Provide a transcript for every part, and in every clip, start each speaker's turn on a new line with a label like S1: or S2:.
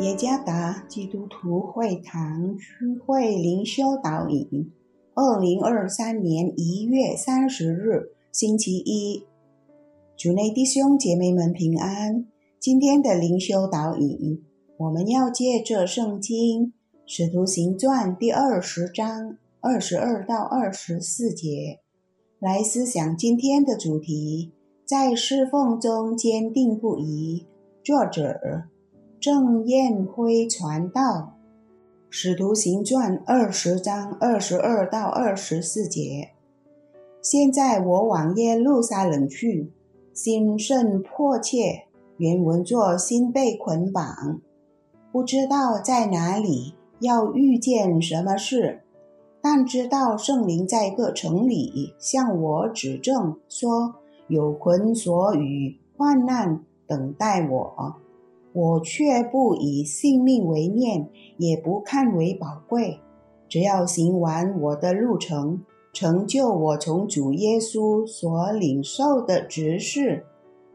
S1: 耶加达基督徒会堂区会灵修导引，二零二三年一月三十日，星期一，主内弟兄姐妹们平安。今天的灵修导引，我们要借着圣经《使徒行传》第二十章二十二到二十四节来思想今天的主题：在侍奉中坚定不移。作者。郑彦辉传道，《使徒行传》二十章二十二到二十四节。现在我往耶路撒冷去，心甚迫切。原文作心被捆绑，不知道在哪里要遇见什么事，但知道圣灵在各城里向我指证，说有捆锁与患难等待我。我却不以性命为念，也不看为宝贵。只要行完我的路程，成就我从主耶稣所领受的职事，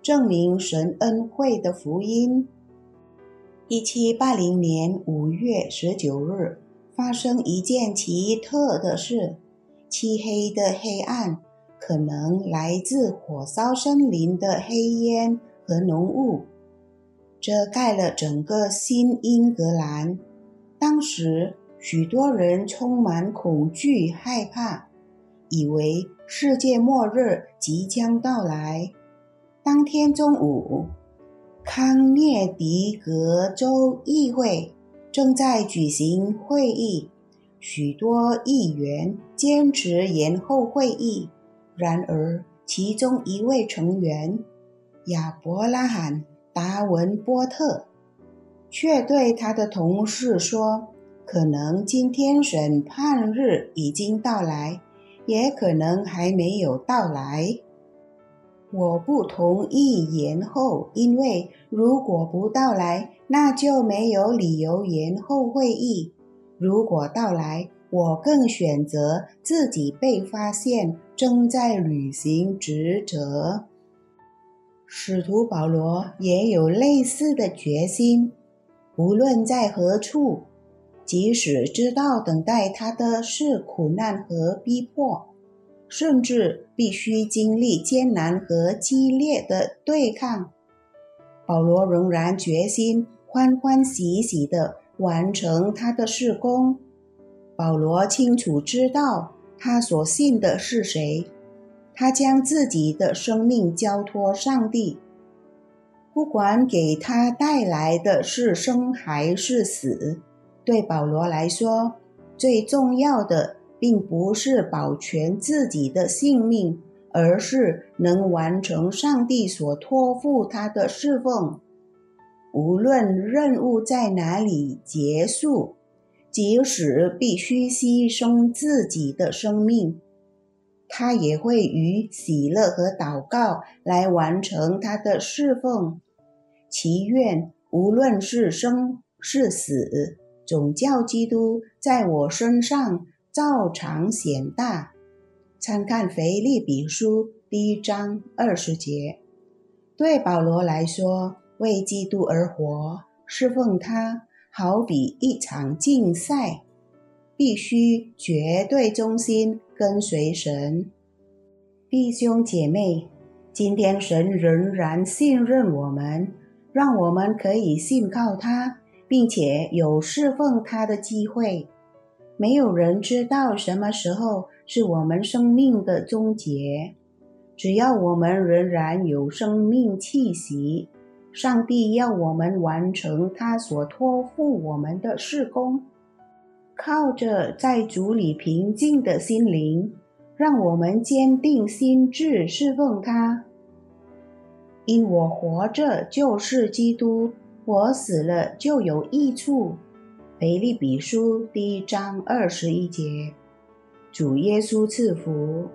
S1: 证明神恩惠的福音。一七八零年五月十九日，发生一件奇特的事：漆黑的黑暗，可能来自火烧森林的黑烟和浓雾。遮盖了整个新英格兰。当时，许多人充满恐惧、害怕，以为世界末日即将到来。当天中午，康涅狄格州议会正在举行会议，许多议员坚持延后会议。然而，其中一位成员亚伯拉罕。达文波特却对他的同事说：“可能今天审判日已经到来，也可能还没有到来。我不同意延后，因为如果不到来，那就没有理由延后会议；如果到来，我更选择自己被发现正在履行职责。”使徒保罗也有类似的决心，无论在何处，即使知道等待他的是苦难和逼迫，甚至必须经历艰难和激烈的对抗，保罗仍然决心欢欢喜喜地完成他的事工。保罗清楚知道他所信的是谁。他将自己的生命交托上帝，不管给他带来的是生还是死。对保罗来说，最重要的并不是保全自己的性命，而是能完成上帝所托付他的侍奉。无论任务在哪里结束，即使必须牺牲自己的生命。他也会与喜乐和祷告来完成他的侍奉，祈愿无论是生是死，总教基督在我身上照常显大。参看腓立比书第一章二十节。对保罗来说，为基督而活，侍奉他，好比一场竞赛。必须绝对忠心跟随神，弟兄姐妹，今天神仍然信任我们，让我们可以信靠他，并且有侍奉他的机会。没有人知道什么时候是我们生命的终结，只要我们仍然有生命气息，上帝要我们完成他所托付我们的事工。靠着在主里平静的心灵，让我们坚定心智侍奉他。因我活着就是基督，我死了就有益处。腓利比书第一章二十一节，主耶稣赐福。